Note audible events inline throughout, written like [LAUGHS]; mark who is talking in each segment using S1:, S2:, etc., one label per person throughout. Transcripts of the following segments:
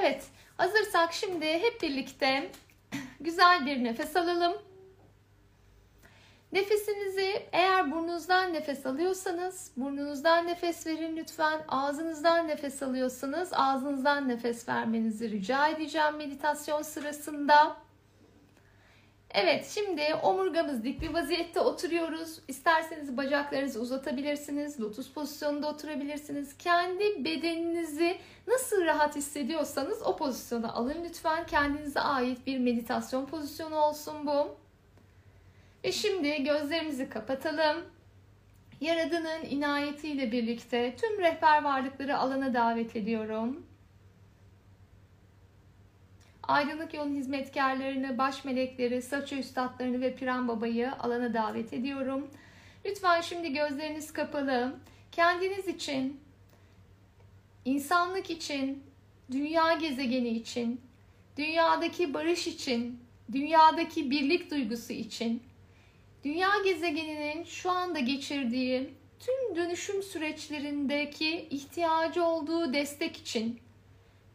S1: Evet, hazırsak şimdi hep birlikte [CLEARS THROAT] güzel bir nefes alalım. Nefesinizi eğer burnunuzdan nefes alıyorsanız burnunuzdan nefes verin lütfen. Ağzınızdan nefes alıyorsanız ağzınızdan nefes vermenizi rica edeceğim meditasyon sırasında. Evet şimdi omurgamız dik bir vaziyette oturuyoruz. İsterseniz bacaklarınızı uzatabilirsiniz. Lotus pozisyonunda oturabilirsiniz. Kendi bedeninizi nasıl rahat hissediyorsanız o pozisyona alın lütfen. Kendinize ait bir meditasyon pozisyonu olsun bu. Ve şimdi gözlerimizi kapatalım. Yaradan'ın inayetiyle birlikte tüm rehber varlıkları alana davet ediyorum. Aydınlık yolun hizmetkarlarını, baş melekleri, saçı üstadlarını ve Piran Baba'yı alana davet ediyorum. Lütfen şimdi gözleriniz kapalı. Kendiniz için, insanlık için, dünya gezegeni için, dünyadaki barış için, dünyadaki birlik duygusu için, dünya gezegeninin şu anda geçirdiği tüm dönüşüm süreçlerindeki ihtiyacı olduğu destek için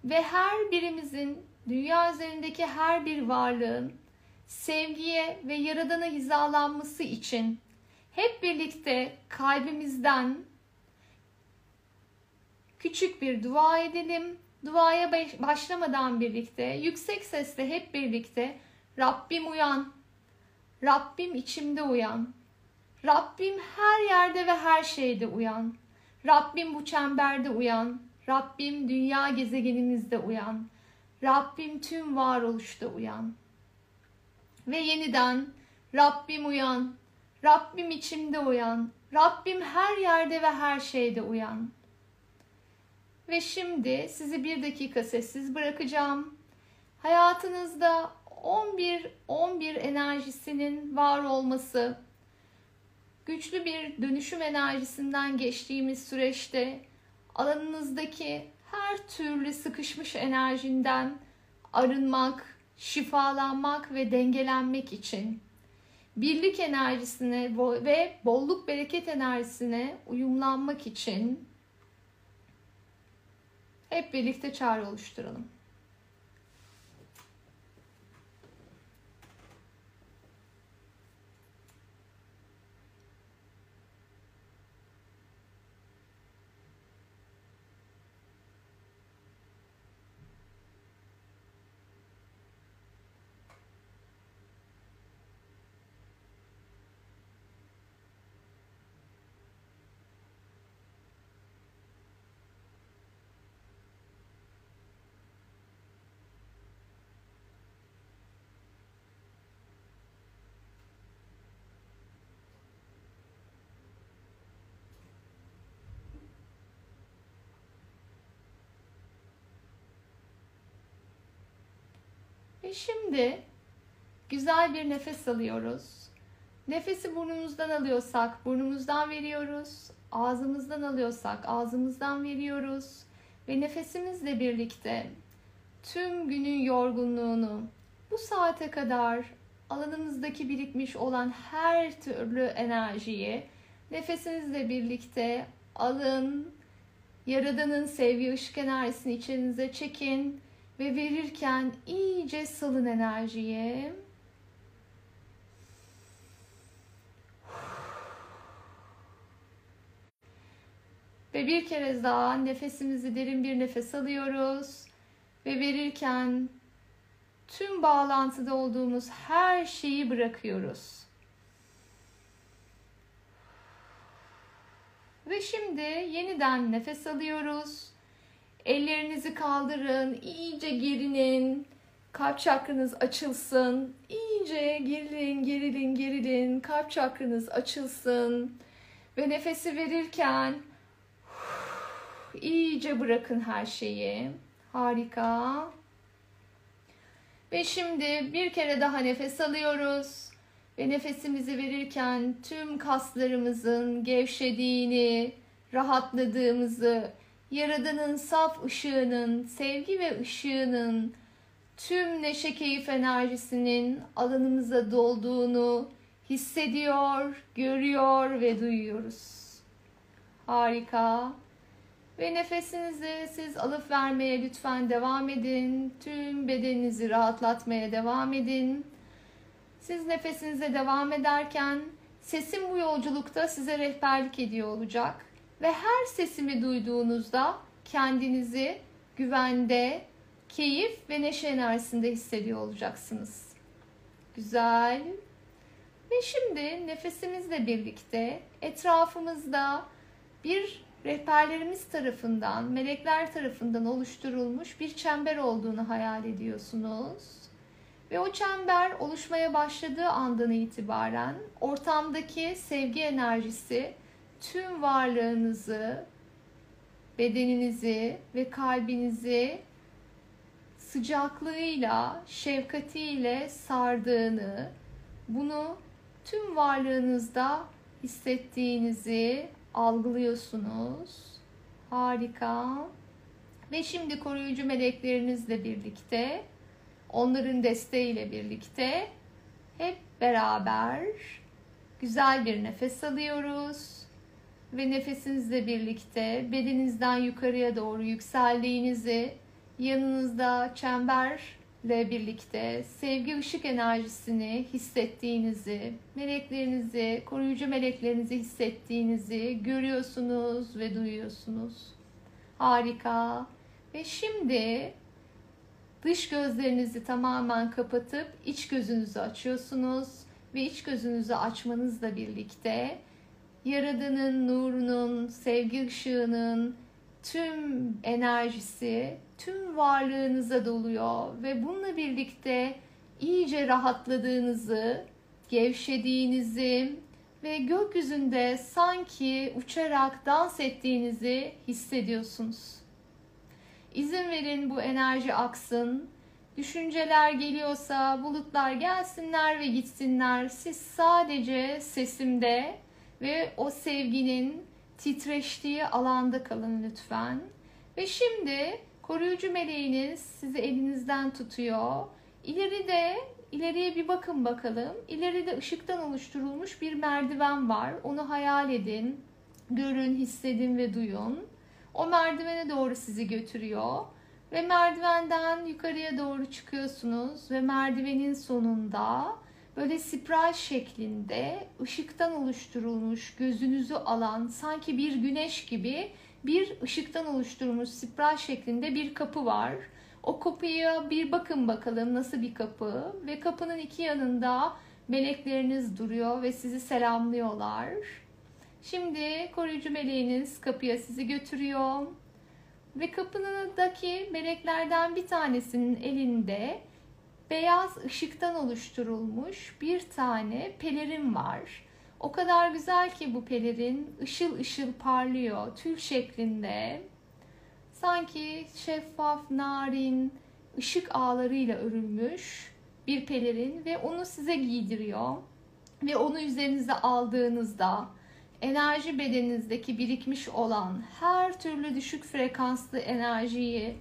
S1: ve her birimizin dünya üzerindeki her bir varlığın sevgiye ve yaradana hizalanması için hep birlikte kalbimizden küçük bir dua edelim. Duaya başlamadan birlikte yüksek sesle hep birlikte Rabbim uyan. Rabbim içimde uyan. Rabbim her yerde ve her şeyde uyan. Rabbim bu çemberde uyan. Rabbim dünya gezegenimizde uyan. Rabbim tüm varoluşta uyan. Ve yeniden Rabbim uyan. Rabbim içimde uyan. Rabbim her yerde ve her şeyde uyan. Ve şimdi sizi bir dakika sessiz bırakacağım. Hayatınızda 11 11 enerjisinin var olması, güçlü bir dönüşüm enerjisinden geçtiğimiz süreçte alanınızdaki her türlü sıkışmış enerjinden arınmak, şifalanmak ve dengelenmek için birlik enerjisine ve bolluk bereket enerjisine uyumlanmak için hep birlikte çağrı oluşturalım. Ve şimdi güzel bir nefes alıyoruz. Nefesi burnumuzdan alıyorsak burnumuzdan veriyoruz. Ağzımızdan alıyorsak ağzımızdan veriyoruz. Ve nefesimizle birlikte tüm günün yorgunluğunu bu saate kadar alanımızdaki birikmiş olan her türlü enerjiyi nefesinizle birlikte alın. Yaradanın sevgi ışık enerjisini içinize çekin ve verirken iyice salın enerjiyi. Ve bir kere daha nefesimizi derin bir nefes alıyoruz. Ve verirken tüm bağlantıda olduğumuz her şeyi bırakıyoruz. Ve şimdi yeniden nefes alıyoruz. Ellerinizi kaldırın, iyice gerinin. Kalp çakranız açılsın. İyice gerilin, gerilin, gerilin. Kalp çakranız açılsın. Ve nefesi verirken iyice bırakın her şeyi. Harika. Ve şimdi bir kere daha nefes alıyoruz. Ve nefesimizi verirken tüm kaslarımızın gevşediğini, rahatladığımızı, Yaradan'ın saf ışığının, sevgi ve ışığının tüm neşe keyif enerjisinin alanımıza dolduğunu hissediyor, görüyor ve duyuyoruz. Harika. Ve nefesinizi siz alıp vermeye lütfen devam edin. Tüm bedeninizi rahatlatmaya devam edin. Siz nefesinize devam ederken sesim bu yolculukta size rehberlik ediyor olacak. Ve her sesimi duyduğunuzda kendinizi güvende, keyif ve neşe enerjisinde hissediyor olacaksınız. Güzel. Ve şimdi nefesimizle birlikte etrafımızda bir rehberlerimiz tarafından, melekler tarafından oluşturulmuş bir çember olduğunu hayal ediyorsunuz. Ve o çember oluşmaya başladığı andan itibaren ortamdaki sevgi enerjisi tüm varlığınızı, bedeninizi ve kalbinizi sıcaklığıyla, şefkatiyle sardığını, bunu tüm varlığınızda hissettiğinizi algılıyorsunuz. Harika. Ve şimdi koruyucu meleklerinizle birlikte, onların desteğiyle birlikte hep beraber güzel bir nefes alıyoruz ve nefesinizle birlikte bedeninizden yukarıya doğru yükseldiğinizi, yanınızda çemberle birlikte sevgi ışık enerjisini hissettiğinizi, meleklerinizi, koruyucu meleklerinizi hissettiğinizi görüyorsunuz ve duyuyorsunuz. Harika. Ve şimdi dış gözlerinizi tamamen kapatıp iç gözünüzü açıyorsunuz ve iç gözünüzü açmanızla birlikte Yaradan'ın nurunun, sevgi ışığının tüm enerjisi tüm varlığınıza doluyor ve bununla birlikte iyice rahatladığınızı, gevşediğinizi ve gökyüzünde sanki uçarak dans ettiğinizi hissediyorsunuz. İzin verin bu enerji aksın. Düşünceler geliyorsa bulutlar gelsinler ve gitsinler. Siz sadece sesimde ve o sevginin titreştiği alanda kalın lütfen. Ve şimdi koruyucu meleğiniz sizi elinizden tutuyor. İleride ileriye bir bakın bakalım. İleride ışıktan oluşturulmuş bir merdiven var. Onu hayal edin. Görün, hissedin ve duyun. O merdivene doğru sizi götürüyor. Ve merdivenden yukarıya doğru çıkıyorsunuz ve merdivenin sonunda böyle spiral şeklinde ışıktan oluşturulmuş gözünüzü alan sanki bir güneş gibi bir ışıktan oluşturulmuş spiral şeklinde bir kapı var. O kapıya bir bakın bakalım nasıl bir kapı ve kapının iki yanında melekleriniz duruyor ve sizi selamlıyorlar. Şimdi koruyucu meleğiniz kapıya sizi götürüyor. Ve kapınındaki meleklerden bir tanesinin elinde beyaz ışıktan oluşturulmuş bir tane pelerin var. O kadar güzel ki bu pelerin ışıl ışıl parlıyor tül şeklinde. Sanki şeffaf, narin, ışık ağlarıyla örülmüş bir pelerin ve onu size giydiriyor. Ve onu üzerinize aldığınızda enerji bedeninizdeki birikmiş olan her türlü düşük frekanslı enerjiyi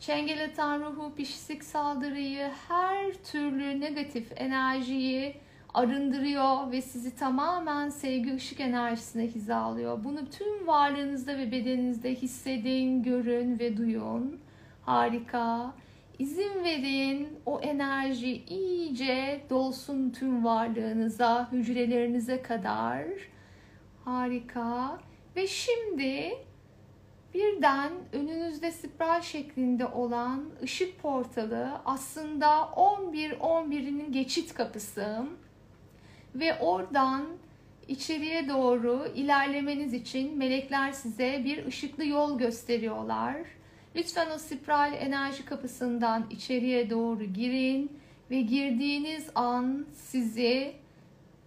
S1: Çengelatan ruhu, pişsik saldırıyı, her türlü negatif enerjiyi arındırıyor ve sizi tamamen sevgi ışık enerjisine hizalıyor. Bunu tüm varlığınızda ve bedeninizde hissedin, görün ve duyun. Harika. İzin verin o enerji iyice dolsun tüm varlığınıza, hücrelerinize kadar. Harika. Ve şimdi Birden önünüzde spiral şeklinde olan ışık portalı aslında 11-11'inin geçit kapısı ve oradan içeriye doğru ilerlemeniz için melekler size bir ışıklı yol gösteriyorlar. Lütfen o spiral enerji kapısından içeriye doğru girin ve girdiğiniz an sizi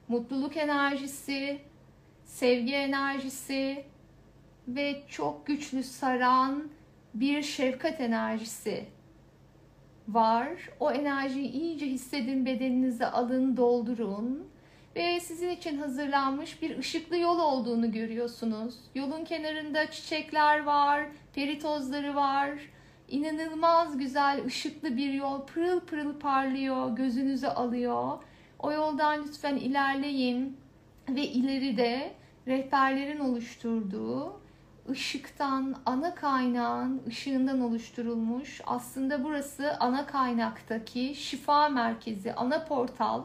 S1: mutluluk enerjisi, sevgi enerjisi, ve çok güçlü saran bir şefkat enerjisi var. O enerjiyi iyice hissedin, bedeninize alın, doldurun. Ve sizin için hazırlanmış bir ışıklı yol olduğunu görüyorsunuz. Yolun kenarında çiçekler var, peri tozları var. İnanılmaz güzel, ışıklı bir yol pırıl pırıl parlıyor, gözünüzü alıyor. O yoldan lütfen ilerleyin ve ileride rehberlerin oluşturduğu ışıktan, ana kaynağın ışığından oluşturulmuş. Aslında burası ana kaynaktaki şifa merkezi, ana portal,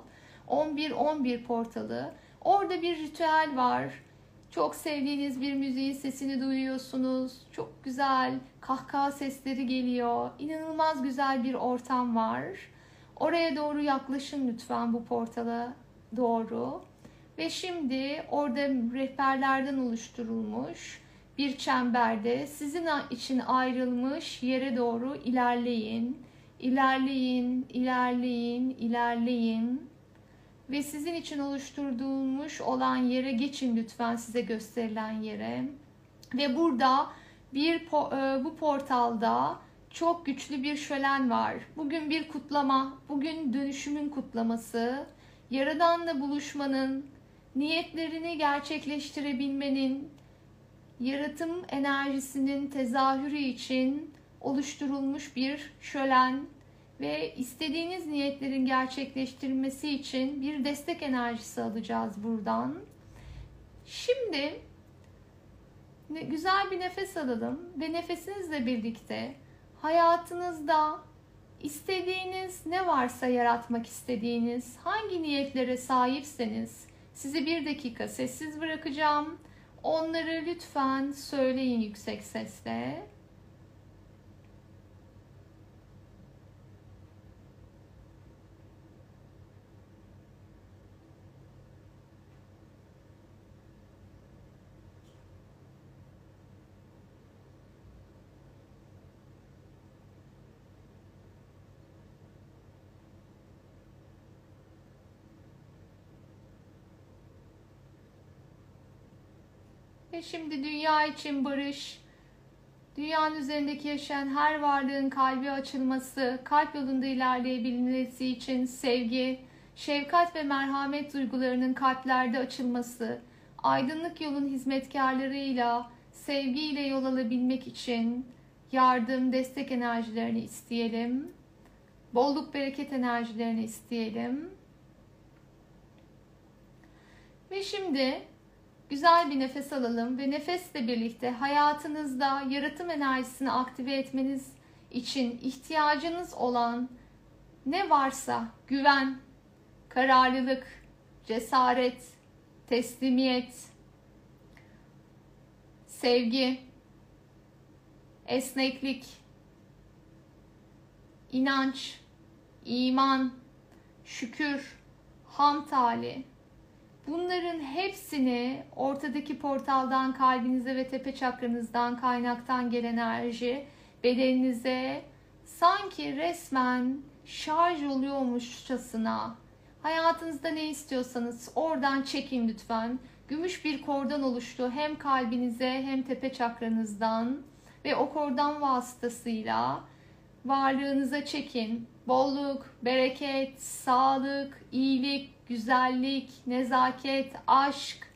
S1: 11-11 portalı. Orada bir ritüel var. Çok sevdiğiniz bir müziğin sesini duyuyorsunuz. Çok güzel kahkaha sesleri geliyor. İnanılmaz güzel bir ortam var. Oraya doğru yaklaşın lütfen bu portala doğru. Ve şimdi orada rehberlerden oluşturulmuş bir çemberde sizin için ayrılmış yere doğru ilerleyin. İlerleyin, ilerleyin, ilerleyin. Ve sizin için oluşturulmuş olan yere geçin lütfen size gösterilen yere. Ve burada bir e, bu portalda çok güçlü bir şölen var. Bugün bir kutlama, bugün dönüşümün kutlaması, Yaradan'la buluşmanın, niyetlerini gerçekleştirebilmenin, yaratım enerjisinin tezahürü için oluşturulmuş bir şölen ve istediğiniz niyetlerin gerçekleştirilmesi için bir destek enerjisi alacağız buradan. Şimdi güzel bir nefes alalım ve nefesinizle birlikte hayatınızda istediğiniz ne varsa yaratmak istediğiniz hangi niyetlere sahipseniz sizi bir dakika sessiz bırakacağım Onları lütfen söyleyin yüksek sesle. Ve şimdi dünya için barış, dünyanın üzerindeki yaşayan her varlığın kalbi açılması, kalp yolunda ilerleyebilmesi için sevgi, şefkat ve merhamet duygularının kalplerde açılması, aydınlık yolun hizmetkarlarıyla, sevgiyle yol alabilmek için yardım, destek enerjilerini isteyelim. Bolluk, bereket enerjilerini isteyelim. Ve şimdi Güzel bir nefes alalım ve nefesle birlikte hayatınızda yaratım enerjisini aktive etmeniz için ihtiyacınız olan ne varsa güven, kararlılık, cesaret, teslimiyet, sevgi, esneklik, inanç, iman, şükür, ham tali, Bunların hepsini ortadaki portaldan kalbinize ve tepe çakranızdan kaynaktan gelen enerji bedeninize sanki resmen şarj oluyormuşçasına hayatınızda ne istiyorsanız oradan çekin lütfen. Gümüş bir kordan oluştu hem kalbinize hem tepe çakranızdan ve o kordan vasıtasıyla varlığınıza çekin. Bolluk, bereket, sağlık, iyilik, güzellik, nezaket, aşk,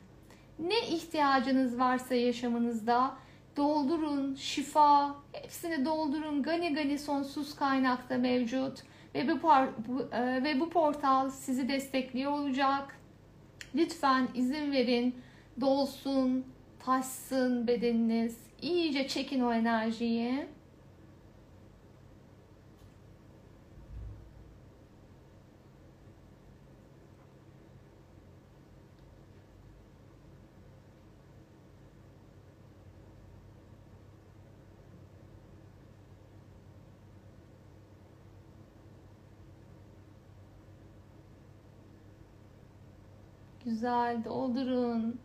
S1: ne ihtiyacınız varsa yaşamınızda doldurun, şifa, hepsini doldurun. Gani gani sonsuz kaynakta mevcut ve bu, bu e, ve bu portal sizi destekliyor olacak. Lütfen izin verin, dolsun, taşsın bedeniniz. İyice çekin o enerjiyi. Güzel doldurun.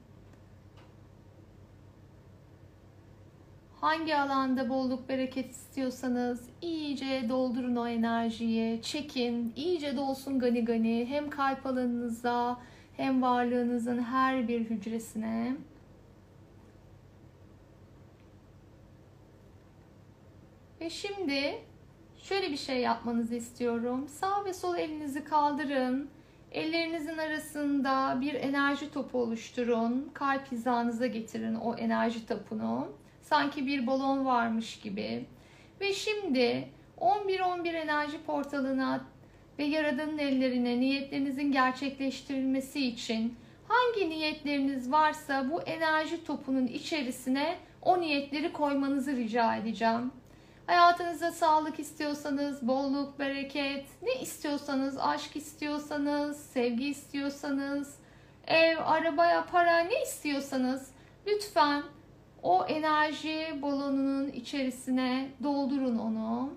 S1: Hangi alanda bolluk bereket istiyorsanız iyice doldurun o enerjiyi. Çekin. iyice dolsun gani gani. Hem kalp alanınıza hem varlığınızın her bir hücresine. Ve şimdi şöyle bir şey yapmanızı istiyorum. Sağ ve sol elinizi kaldırın. Ellerinizin arasında bir enerji topu oluşturun. Kalp hizanıza getirin o enerji topunu. Sanki bir balon varmış gibi. Ve şimdi 11-11 enerji portalına ve Yaradan'ın ellerine niyetlerinizin gerçekleştirilmesi için hangi niyetleriniz varsa bu enerji topunun içerisine o niyetleri koymanızı rica edeceğim. Hayatınızda sağlık istiyorsanız, bolluk, bereket, ne istiyorsanız, aşk istiyorsanız, sevgi istiyorsanız, ev, araba, para ne istiyorsanız lütfen o enerji balonunun içerisine doldurun onu.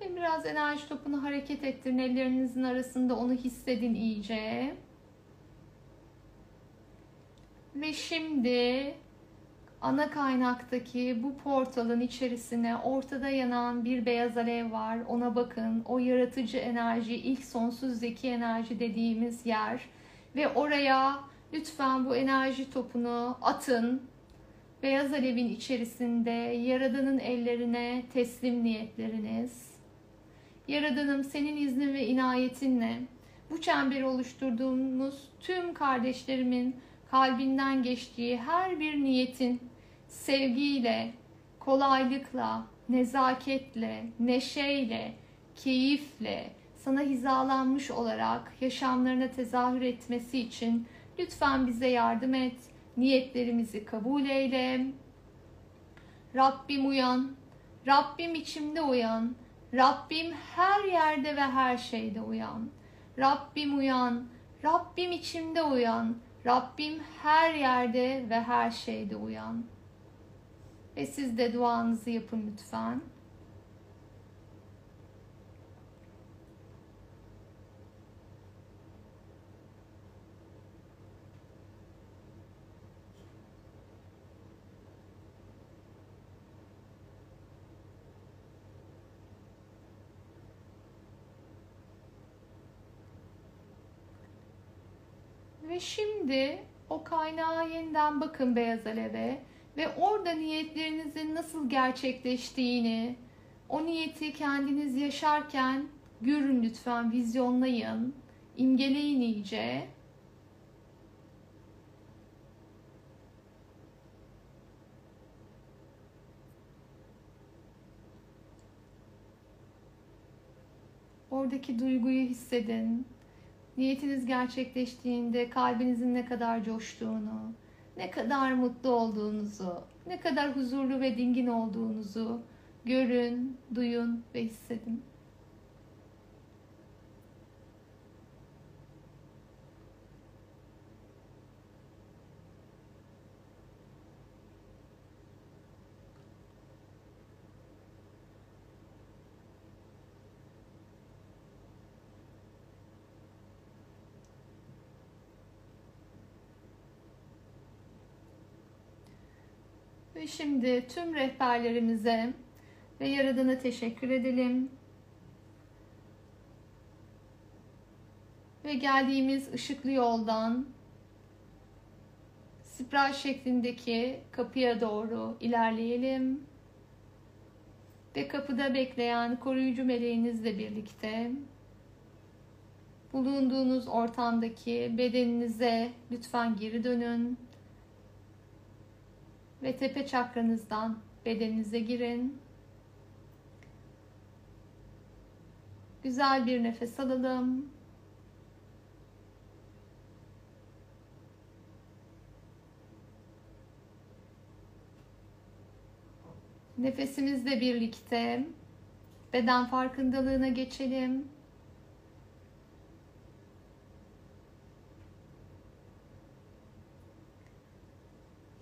S1: Ve biraz enerji topunu hareket ettirin. Ellerinizin arasında onu hissedin iyice. Ve şimdi ana kaynaktaki bu portalın içerisine ortada yanan bir beyaz alev var. Ona bakın. O yaratıcı enerji, ilk sonsuz zeki enerji dediğimiz yer. Ve oraya lütfen bu enerji topunu atın. Beyaz alevin içerisinde Yaradan'ın ellerine teslim niyetleriniz. Yaradanım senin iznin ve inayetinle bu çemberi oluşturduğumuz tüm kardeşlerimin kalbinden geçtiği her bir niyetin sevgiyle, kolaylıkla, nezaketle, neşeyle, keyifle sana hizalanmış olarak yaşamlarına tezahür etmesi için lütfen bize yardım et. Niyetlerimizi kabul eyle. Rabbim uyan. Rabbim içimde uyan. Rabbim her yerde ve her şeyde uyan. Rabbim uyan. Rabbim içimde uyan. Rabbim her yerde ve her şeyde uyan. Ve siz de duanızı yapın lütfen. Ve şimdi o kaynağa yeniden bakın beyaz aleve ve orada niyetlerinizin nasıl gerçekleştiğini, o niyeti kendiniz yaşarken görün lütfen, vizyonlayın, imgeleyin iyice. Oradaki duyguyu hissedin. Niyetiniz gerçekleştiğinde kalbinizin ne kadar coştuğunu, ne kadar mutlu olduğunuzu, ne kadar huzurlu ve dingin olduğunuzu görün, duyun ve hissedin. Ve şimdi tüm rehberlerimize ve Yaradan'a teşekkür edelim. Ve geldiğimiz ışıklı yoldan spiral şeklindeki kapıya doğru ilerleyelim. Ve kapıda bekleyen koruyucu meleğinizle birlikte bulunduğunuz ortamdaki bedeninize lütfen geri dönün ve tepe çakranızdan bedeninize girin. Güzel bir nefes alalım. Nefesimizle birlikte beden farkındalığına geçelim.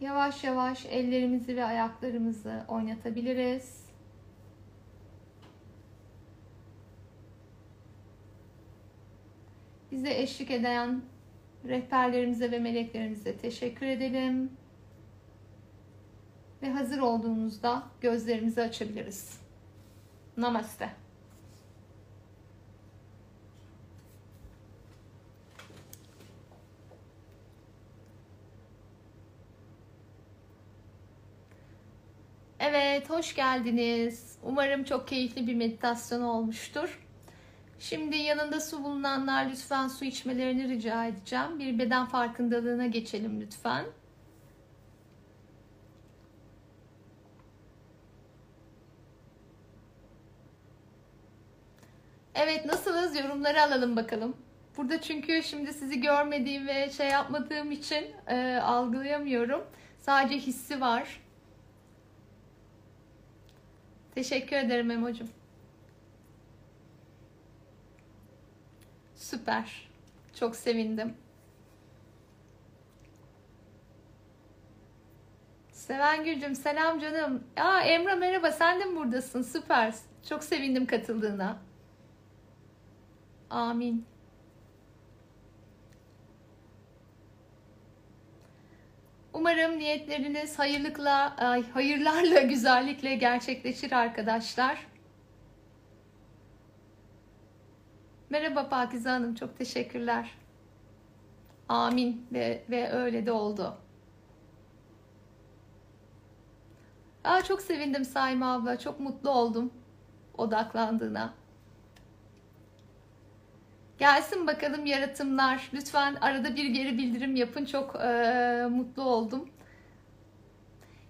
S1: Yavaş yavaş ellerimizi ve ayaklarımızı oynatabiliriz. Bize eşlik eden rehberlerimize ve meleklerimize teşekkür edelim. Ve hazır olduğunuzda gözlerimizi açabiliriz. Namaste. Evet, hoş geldiniz. Umarım çok keyifli bir meditasyon olmuştur. Şimdi yanında su bulunanlar lütfen su içmelerini rica edeceğim. Bir beden farkındalığına geçelim lütfen. Evet nasılız? Yorumları alalım bakalım. Burada çünkü şimdi sizi görmediğim ve şey yapmadığım için e, algılayamıyorum. Sadece hissi var. Teşekkür ederim Emo'cum. Süper. Çok sevindim. Seven Gülcüm selam canım. Aa Emre merhaba sen de mi buradasın? Süper. Çok sevindim katıldığına. Amin. Umarım niyetleriniz hayırlıkla, hayırlarla, [LAUGHS] güzellikle gerçekleşir arkadaşlar. Merhaba Pakize Hanım, çok teşekkürler. Amin ve, ve öyle de oldu. Aa, çok sevindim Sayma abla, çok mutlu oldum odaklandığına. Gelsin bakalım yaratımlar. Lütfen arada bir geri bildirim yapın. Çok e, mutlu oldum.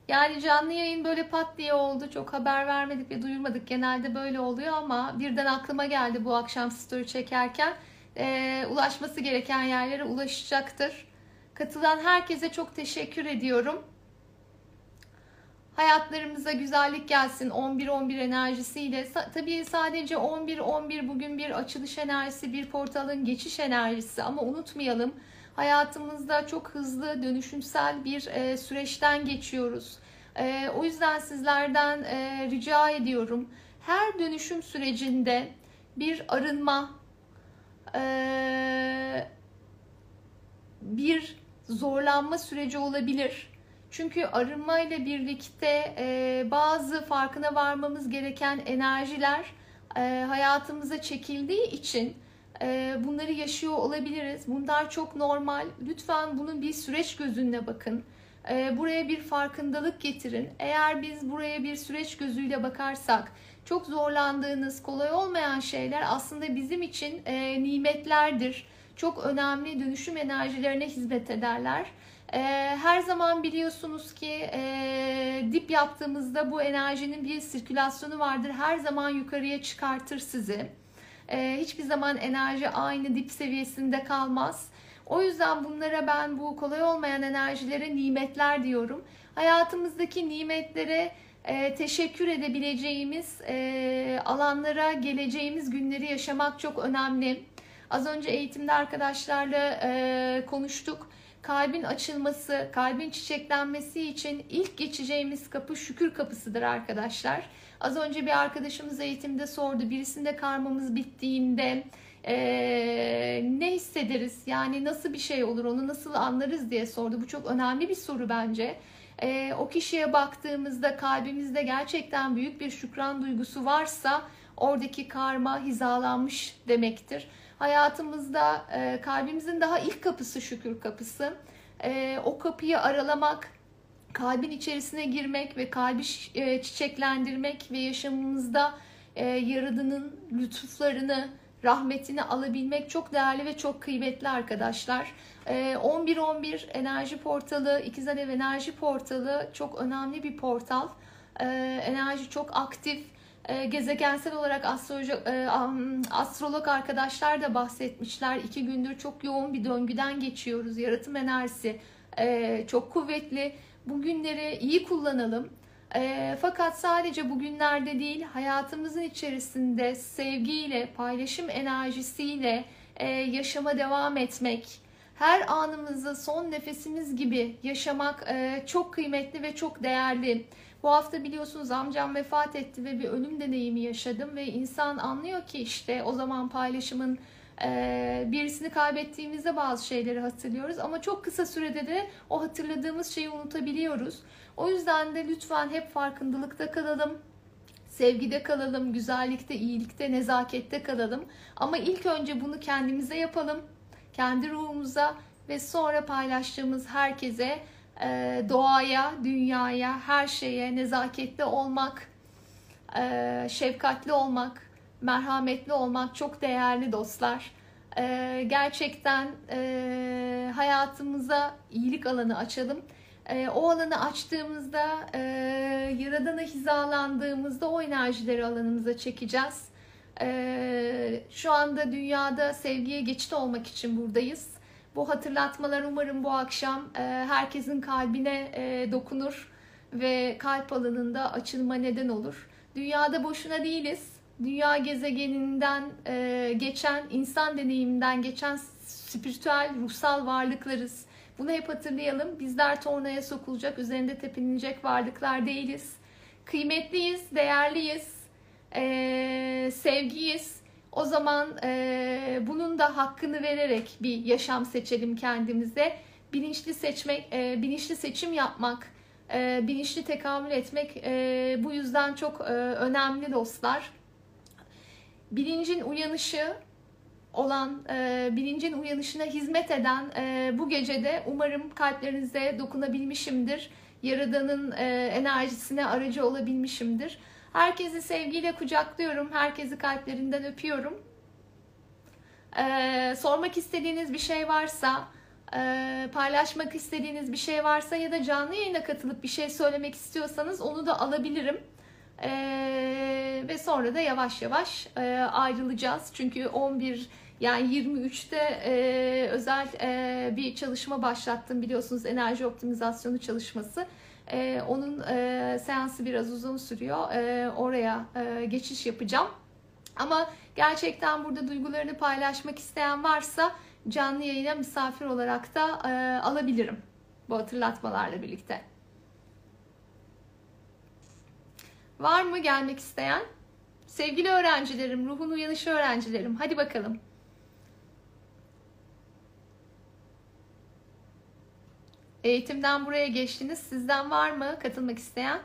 S1: Yani canlı yayın böyle pat diye oldu. Çok haber vermedik ve duyurmadık. Genelde böyle oluyor ama birden aklıma geldi bu akşam story çekerken. E, ulaşması gereken yerlere ulaşacaktır. Katılan herkese çok teşekkür ediyorum. Hayatlarımıza güzellik gelsin 11-11 enerjisiyle. Tabii sadece 11-11 bugün bir açılış enerjisi, bir portalın geçiş enerjisi ama unutmayalım hayatımızda çok hızlı dönüşümsel bir e, süreçten geçiyoruz. E, o yüzden sizlerden e, rica ediyorum her dönüşüm sürecinde bir arınma, bir zorlanma süreci olabilir çünkü arınma ile birlikte e, bazı farkına varmamız gereken enerjiler e, hayatımıza çekildiği için e, bunları yaşıyor olabiliriz. Bunlar çok normal. Lütfen bunun bir süreç gözünle bakın. E, buraya bir farkındalık getirin. Eğer biz buraya bir süreç gözüyle bakarsak çok zorlandığınız, kolay olmayan şeyler aslında bizim için e, nimetlerdir. Çok önemli dönüşüm enerjilerine hizmet ederler. E, her zaman biliyorsunuz ki e, dip yaptığımızda bu enerjinin bir sirkülasyonu vardır. Her zaman yukarıya çıkartır sizi. E, hiçbir zaman enerji aynı dip seviyesinde kalmaz. O yüzden bunlara ben bu kolay olmayan enerjilere nimetler diyorum. Hayatımızdaki nimetlere e, teşekkür edebileceğimiz e, alanlara geleceğimiz günleri yaşamak çok önemli. Az önce eğitimde arkadaşlarla e, konuştuk kalbin açılması, kalbin çiçeklenmesi için ilk geçeceğimiz kapı şükür kapısıdır arkadaşlar. Az önce bir arkadaşımız eğitimde sordu. Birisinde karmamız bittiğinde ee, ne hissederiz? Yani nasıl bir şey olur? Onu nasıl anlarız diye sordu. Bu çok önemli bir soru bence. Ee, o kişiye baktığımızda kalbimizde gerçekten büyük bir şükran duygusu varsa oradaki karma hizalanmış demektir. Hayatımızda e, kalbimizin daha ilk kapısı şükür kapısı. E, o kapıyı aralamak, kalbin içerisine girmek ve kalbi e, çiçeklendirmek ve yaşamımızda e, Yaradan'ın lütuflarını, rahmetini alabilmek çok değerli ve çok kıymetli arkadaşlar. 11-11 e, enerji portalı, İkizler Ev enerji portalı çok önemli bir portal. E, enerji çok aktif e, gezegensel olarak astroloji, e, astrolog arkadaşlar da bahsetmişler. İki gündür çok yoğun bir döngüden geçiyoruz. Yaratım enerjisi e, çok kuvvetli. Bu günleri iyi kullanalım. E, fakat sadece bugünlerde değil hayatımızın içerisinde sevgiyle, paylaşım enerjisiyle yaşama devam etmek, her anımızı son nefesimiz gibi yaşamak e, çok kıymetli ve çok değerli. Bu hafta biliyorsunuz amcam vefat etti ve bir ölüm deneyimi yaşadım ve insan anlıyor ki işte o zaman paylaşımın e, birisini kaybettiğimizde bazı şeyleri hatırlıyoruz ama çok kısa sürede de o hatırladığımız şeyi unutabiliyoruz. O yüzden de lütfen hep farkındalıkta kalalım. Sevgide kalalım, güzellikte, iyilikte, nezakette kalalım. Ama ilk önce bunu kendimize yapalım. Kendi ruhumuza ve sonra paylaştığımız herkese e, doğaya, dünyaya, her şeye nezaketli olmak, e, şefkatli olmak, merhametli olmak çok değerli dostlar. Ee, gerçekten e, hayatımıza iyilik alanı açalım. E, o alanı açtığımızda, e, Yaradan'a hizalandığımızda o enerjileri alanımıza çekeceğiz. E, şu anda dünyada sevgiye geçit olmak için buradayız. Bu hatırlatmalar umarım bu akşam e, herkesin kalbine e, dokunur ve kalp alanında açılma neden olur. Dünyada boşuna değiliz. Dünya gezegeninden e, geçen, insan deneyiminden geçen spiritüel, ruhsal varlıklarız. Bunu hep hatırlayalım. Bizler tornaya sokulacak, üzerinde tepinilecek varlıklar değiliz. Kıymetliyiz, değerliyiz, e, sevgiyiz. O zaman e, bunun da hakkını vererek bir yaşam seçelim kendimize. Bilinçli seçmek, e, bilinçli seçim yapmak, e, bilinçli tekamül etmek e, bu yüzden çok e, önemli dostlar. Bilincin uyanışı olan, e, bilincin uyanışına hizmet eden e, bu gecede umarım kalplerinize dokunabilmişimdir. Yaradan'ın e, enerjisine aracı olabilmişimdir. Herkesi sevgiyle kucaklıyorum. Herkesi kalplerinden öpüyorum. E, sormak istediğiniz bir şey varsa, e, paylaşmak istediğiniz bir şey varsa ya da canlı yayına katılıp bir şey söylemek istiyorsanız onu da alabilirim. Ee, ve sonra da yavaş yavaş e, ayrılacağız. Çünkü 11 yani 23'te e, özel e, bir çalışma başlattım biliyorsunuz enerji optimizasyonu çalışması. E, onun e, seansı biraz uzun sürüyor. E, oraya e, geçiş yapacağım. Ama gerçekten burada duygularını paylaşmak isteyen varsa canlı yayına misafir olarak da e, alabilirim bu hatırlatmalarla birlikte. Var mı gelmek isteyen? Sevgili öğrencilerim, ruhun uyanışı öğrencilerim. Hadi bakalım. Eğitimden buraya geçtiniz. Sizden var mı katılmak isteyen?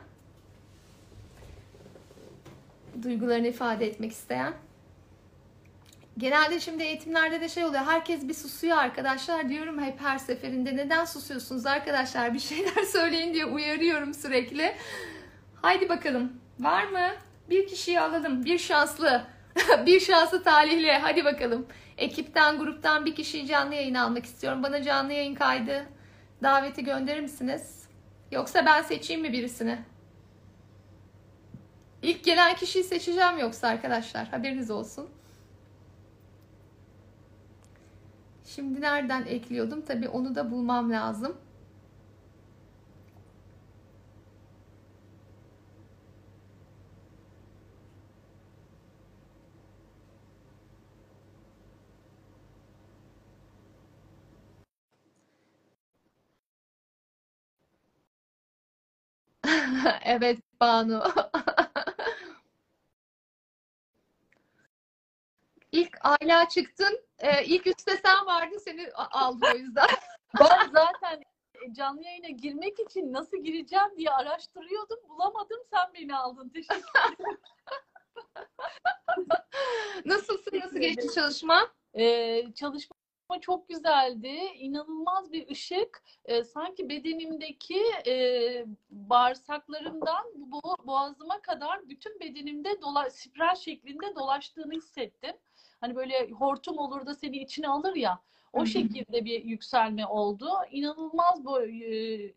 S1: Duygularını ifade etmek isteyen? Genelde şimdi eğitimlerde de şey oluyor. Herkes bir susuyor arkadaşlar. Diyorum hep her seferinde neden susuyorsunuz arkadaşlar? Bir şeyler [LAUGHS] söyleyin diye uyarıyorum sürekli. Haydi bakalım. Var mı? Bir kişiyi alalım. Bir şanslı. [LAUGHS] bir şanslı talihli. Hadi bakalım. Ekipten, gruptan bir kişiyi canlı yayın almak istiyorum. Bana canlı yayın kaydı daveti gönderir misiniz? Yoksa ben seçeyim mi birisini? İlk gelen kişiyi seçeceğim yoksa arkadaşlar. Haberiniz olsun. Şimdi nereden ekliyordum? Tabii onu da bulmam lazım. [LAUGHS] evet Banu. [LAUGHS] İlk Ayla çıktın. Ee, ilk üstte sen vardın. Seni aldı o yüzden. [LAUGHS]
S2: Ben zaten canlı yayına girmek için nasıl gireceğim diye araştırıyordum. Bulamadım. Sen beni aldın. Teşekkür ederim.
S1: Nasılsın? Nasıl geçti çalışma?
S2: Ee, çalışma çok güzeldi. İnanılmaz bir ışık. Ee, sanki bedenimdeki e, bağırsaklarımdan bu boğazıma kadar bütün bedenimde dola, spiral şeklinde dolaştığını hissettim. Hani böyle hortum olur da seni içine alır ya. O Hı-hı. şekilde bir yükselme oldu. İnanılmaz bu e,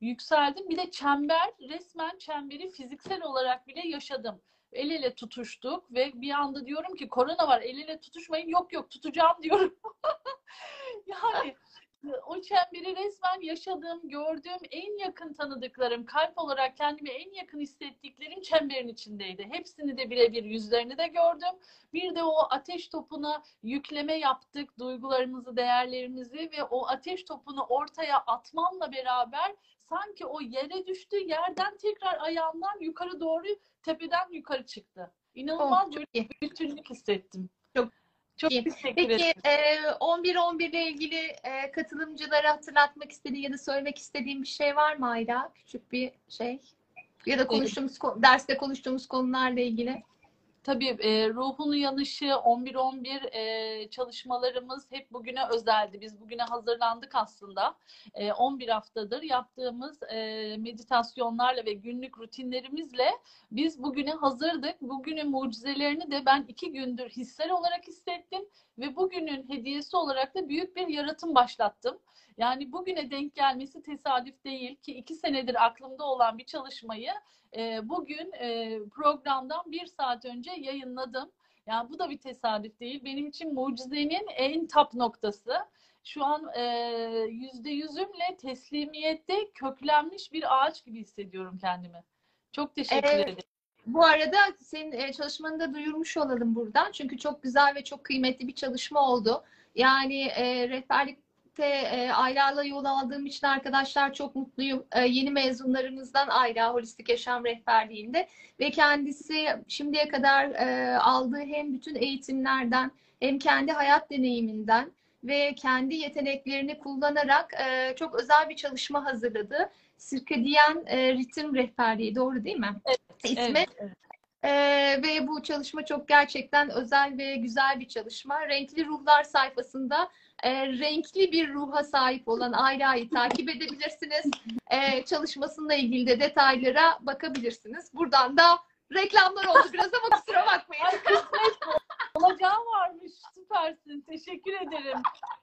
S2: yükseldim. Bir de çember, resmen çemberi fiziksel olarak bile yaşadım. El ele tutuştuk ve bir anda diyorum ki korona var el ele tutuşmayın. Yok yok tutacağım [LAUGHS] diyorum. yani o çemberi resmen yaşadığım, gördüğüm, en yakın tanıdıklarım, kalp olarak kendimi en yakın hissettiklerim çemberin içindeydi. Hepsini de birebir yüzlerini de gördüm. Bir de o ateş topuna yükleme yaptık, duygularımızı, değerlerimizi ve o ateş topunu ortaya atmamla beraber sanki o yere düştü, yerden tekrar ayağından yukarı doğru, tepeden yukarı çıktı. İnanılmaz oh, bir bütünlük hissettim. Çok
S1: İyi.
S2: teşekkür
S1: Peki
S2: ederim.
S1: e, 11-11 ile ilgili e, katılımcılara hatırlatmak istediğin ya da söylemek istediğin bir şey var mı Ayla? Küçük bir şey. Ya da konuştuğumuz, derste konuştuğumuz konularla ilgili.
S2: Tabii e, ruhun uyanışı 11-11 e, çalışmalarımız hep bugüne özeldi. Biz bugüne hazırlandık aslında. E, 11 haftadır yaptığımız e, meditasyonlarla ve günlük rutinlerimizle biz bugüne hazırdık. Bugünün mucizelerini de ben iki gündür hissel olarak hissettim ve bugünün hediyesi olarak da büyük bir yaratım başlattım. Yani bugüne denk gelmesi tesadüf değil ki iki senedir aklımda olan bir çalışmayı e, bugün e, programdan bir saat önce yayınladım. Yani bu da bir tesadüf değil. Benim için mucizenin en tap noktası. Şu an e, yüzde yüzümle teslimiyette köklenmiş bir ağaç gibi hissediyorum kendimi. Çok teşekkür
S1: Evet.
S2: ederim.
S1: Bu arada senin e, çalışmanı da duyurmuş olalım buradan. Çünkü çok güzel ve çok kıymetli bir çalışma oldu. Yani e, rehberlikte e, Ayla'la yol aldığım için arkadaşlar çok mutluyum. E, yeni mezunlarımızdan Ayla Holistik Yaşam Rehberliği'nde ve kendisi şimdiye kadar e, aldığı hem bütün eğitimlerden hem kendi hayat deneyiminden ve kendi yeteneklerini kullanarak e, çok özel bir çalışma hazırladı. Sirkadiyen e, ritim rehberliği doğru değil mi? ismi.
S2: Evet, evet.
S1: Ee, ve bu çalışma çok gerçekten özel ve güzel bir çalışma. Renkli Ruhlar sayfasında e, renkli bir ruha sahip olan Ayla'yı takip edebilirsiniz. Ee, çalışmasıyla ilgili de detaylara bakabilirsiniz. Buradan da reklamlar oldu biraz ama kusura bakmayın.
S2: Ay olacağı varmış. Süpersin. Teşekkür ederim.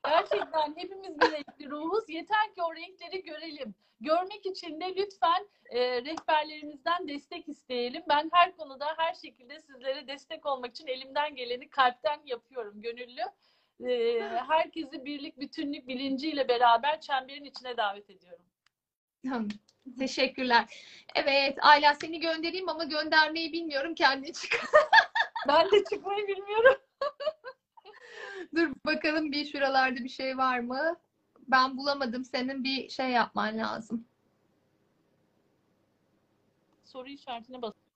S2: Gerçekten hepimiz bir renkli ruhuz. Yeter ki o renkleri görelim. Görmek için de lütfen e, rehberlerimizden destek isteyelim. Ben her konuda, her şekilde sizlere destek olmak için elimden geleni kalpten yapıyorum. Gönüllü. E, herkesi birlik, bütünlük bilinciyle beraber çemberin içine davet ediyorum.
S1: Tamam. Teşekkürler. Evet Ayla seni göndereyim ama göndermeyi bilmiyorum. Kendin çık. [LAUGHS]
S2: Ben de çıkmayı bilmiyorum. [LAUGHS]
S1: Dur bakalım bir şuralarda bir şey var mı? Ben bulamadım. Senin bir şey yapman lazım.
S2: Soru işaretine bastım.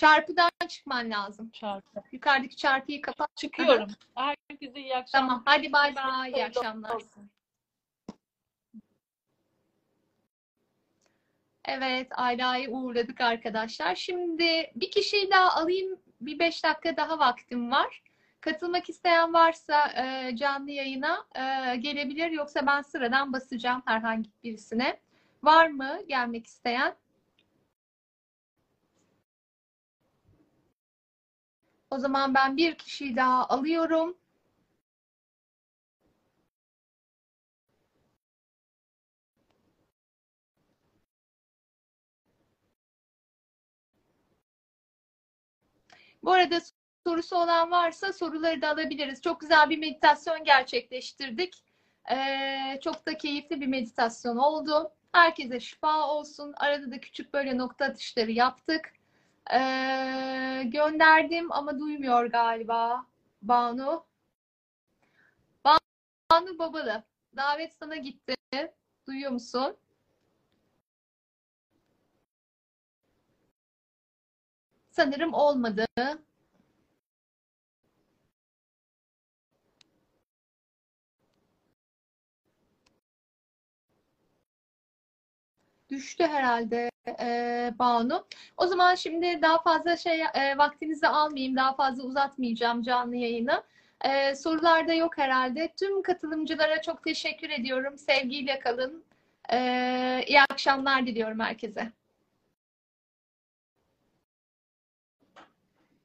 S1: Çarpıdan çıkman lazım.
S2: Çarpı.
S1: Yukarıdaki çarpıyı kapat.
S2: Çıkıyorum. Herkese iyi akşamlar.
S1: Tamam. Hadi bay bay. İyi akşamlar.
S2: olsun.
S1: Evet, Ayla'yı uğurladık arkadaşlar. Şimdi bir kişiyi daha alayım. Bir beş dakika daha vaktim var. Katılmak isteyen varsa e, canlı yayına e, gelebilir. Yoksa ben sıradan basacağım herhangi birisine. Var mı gelmek isteyen? O zaman ben bir kişiyi daha alıyorum. Bu arada sorusu olan varsa soruları da alabiliriz. Çok güzel bir meditasyon gerçekleştirdik. Ee, çok da keyifli bir meditasyon oldu. Herkese şifa olsun. Arada da küçük böyle nokta atışları yaptık. Ee, gönderdim ama duymuyor galiba Banu. Banu Babalı. Davet sana gitti. Duyuyor musun? Sanırım olmadı. Düştü herhalde e, Banu. O zaman şimdi daha fazla şey e, vaktinizi almayayım, daha fazla uzatmayacağım canlı yayını. E, sorularda yok herhalde. Tüm katılımcılara çok teşekkür ediyorum. Sevgiyle kalın. E, iyi akşamlar diliyorum herkese.